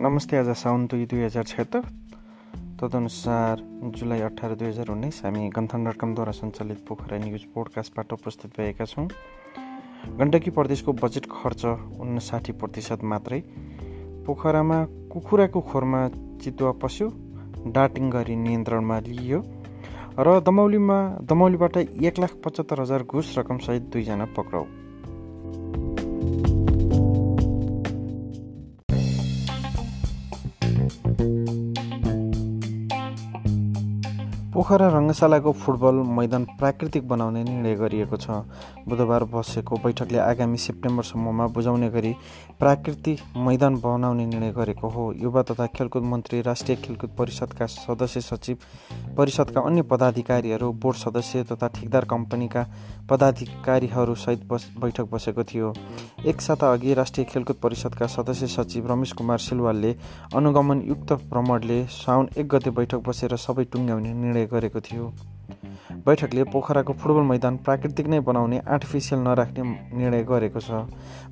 नमस्ते आज साउन दुई दुई हजार छत्तर तदनुसार जुलाई अठार दुई हजार उन्नाइस हामी गन्थन डट सञ्चालित पोखरा न्युज पोडकास्टबाट उपस्थित भएका छौँ। गण्डकी प्रदेशको बजेट खर्च उन्साठी प्रतिशत मात्रै। पोखरामा कुखुराको खोरमा चितुवा पस्यो डाटिङ गरी नियन्त्रणमा लिइयो र दमौलीमा दमौलीबाट एक लाख पचहत्तर हजार घुस रकमसहित दुईजना पक्राउ। Thank you. पोखरा रङ्गशालाको फुटबल मैदान प्राकृतिक बनाउने निर्णय गरिएको छ। बुधबार बसेको बैठकले आगामी सेप्टेम्बरसम्ममा बुझाउने गरी प्राकृतिक मैदान बनाउने निर्णय गरेको हो। युवा तथा खेलकुद मन्त्री राष्ट्रिय खेलकुद परिषदका सदस्य सचिव परिषदका अन्य पदाधिकारीहरू बोर्ड सदस्य तथा ठेकदार कम्पनीका पदाधिकारीहरूसहित बस बैठक बसेको थियो। एक साता अघि राष्ट्रिय खेलकुद परिषदका सदस्य सचिव रमेश कुमार सिलवालले अनुगमनयुक्त भ्रमणले साउन एक गते बैठक बसेर सबै टुङ्ग्याउने निर्णय गरेको थियो। बैठकले पोखराको फुटबल मैदान प्राकृतिक नै बनाउने आर्टिफिसियल नराख्ने निर्णय गरेको छ।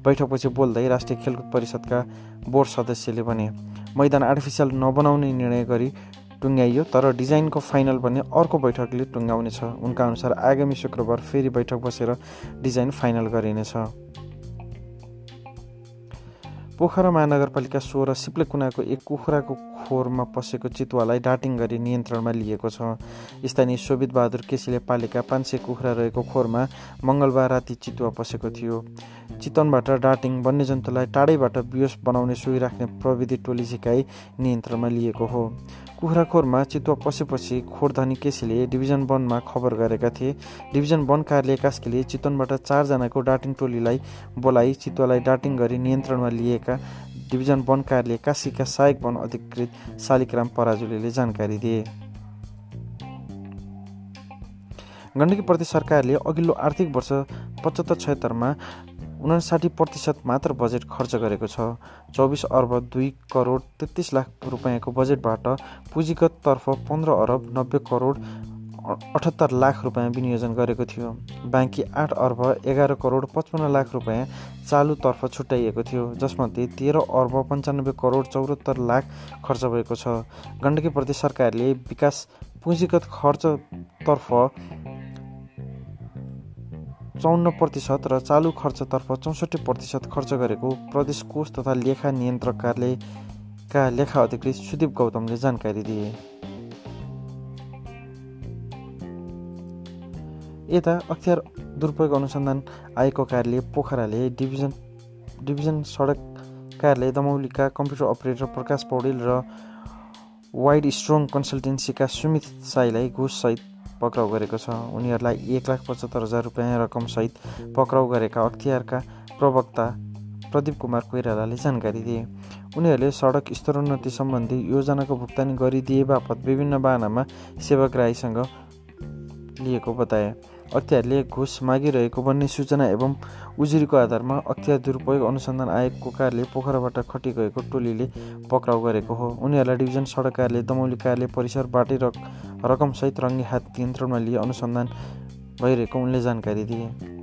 बैठकपछि बोल्दै राष्ट्रिय खेलकुद परिषदका बोर्ड सदस्यले भने मैदान आर्टिफिसियल नबनाउने निर्णय गरी टुङ्ग्याइयो तर डिजाइनको फाइनल भने अर्को बैठकले टुङ्ग्याउनेछ। उनका अनुसार आगामी शुक्रबार फेरि बैठक बसेर डिजाइन फाइनल गरिनेछ। पोखरा महानगरपालिका सोह्र सिप्ले कुनाको एक कुखुराको खोरमा पसेको चितुवालाई डाटिङ गरी नियन्त्रणमा लिएको छ। स्थानीय शोभित बहादुर केसीले पालेका पाँच सय कुखुरा रहेको खोरमा मङ्गलबार राति चितुवा पसेको थियो। चितवनबाट डाटिङ वन्यजन्तुलाई टाढैबाट बियोस बनाउने सुई राख्ने प्रविधि टोली झिकाई नियन्त्रणमा लिएको हो। कुखुराखोरमा चितुवा पसेपछि खोरधनी केसीले डिभिजन वनमा खबर गरेका थिए। डिभिजन वन कार्यालय कास्कीले चितवनबाट चारजनाको डाटिङ टोलीलाई बोलाइ चितुवालाई डाटिङ गरी नियन्त्रणमा लिएका डिभिजन वन कार्यालय काशीका सहायक वन अधिकृत शालिकराम पराजुलीले जानकारी दिए। गण्डकी प्रदेश सरकारले अघिल्लो आर्थिक वर्ष पचहत्तर छयत्तरमा उनासाठी प्रतिशत मात्र बजेट खर्च गरेको छ। चौबिस अर्ब दुई करोड तेत्तिस लाख रुपियाँको बजेटबाट पुँजीगततर्फ पन्ध्र अरब नब्बे करोड अठहत्तर लाख रुपियाँ विनियोजन गरेको थियो। बाँकी आठ अर्ब एघार करोड पचपन्न लाख रुपियाँ चालुतर्फ छुट्याइएको थियो जसमध्ये तेह्र अर्ब पन्चानब्बे करोड चौहत्तर लाख खर्च भएको छ। गण्डकी प्रदेश सरकारले विकास पुँजीगत खर्चतर्फ चौन्न प्रतिशत र चालु खर्चतर्फ चौसठी प्रतिशत खर्च गरेको प्रदेश कोष तथा लेखा नियन्त्रक कार्यालयका लेखा अधिकृत सुदीप गौतमले जानकारी दिए। यता अख्तियार दुरुपयोग अनुसन्धान आयोगको कार्यालय पोखराले डिभिजन डिभिजन सडक कार्यालय दमौलीका कम्प्युटर अपरेटर प्रकाश पौडेल र वाइड स्ट्रङ कन्सल्टेन्सीका सुमित साईलाई घुससहित पक्राउ गरेको छ। उनीहरूलाई एक लाख पचहत्तर हजार रुपियाँ रकमसहित पक्राउ गरेका अख्तियारका प्रवक्ता प्रदीप कुमार कोइरालाले जानकारी दिए। उनीहरूले सडक स्तरोन्नति सम्बन्धी योजनाको भुक्तानी गरिदिए बापत विभिन्न बाहनामा सेवाग्राहीसँग लिएको बताए। अख्तियारले घुस मागिरहेको भन्ने सूचना एवं उजुरीको आधारमा अख्तियार दुरुपयोग अनुसन्धान आयोगको कार्यालय पोखराबाट खटी गएको टोलीले पक्राउ गरेको हो। उनीहरूलाई डिभिजन सडक कार्यालय दमौली कार्यालय परिसरबाटै रक रकमसहित रङ्गी हात नियन्त्रणमा लिए अनुसन्धान भइरहेको उनले जानकारी दिए।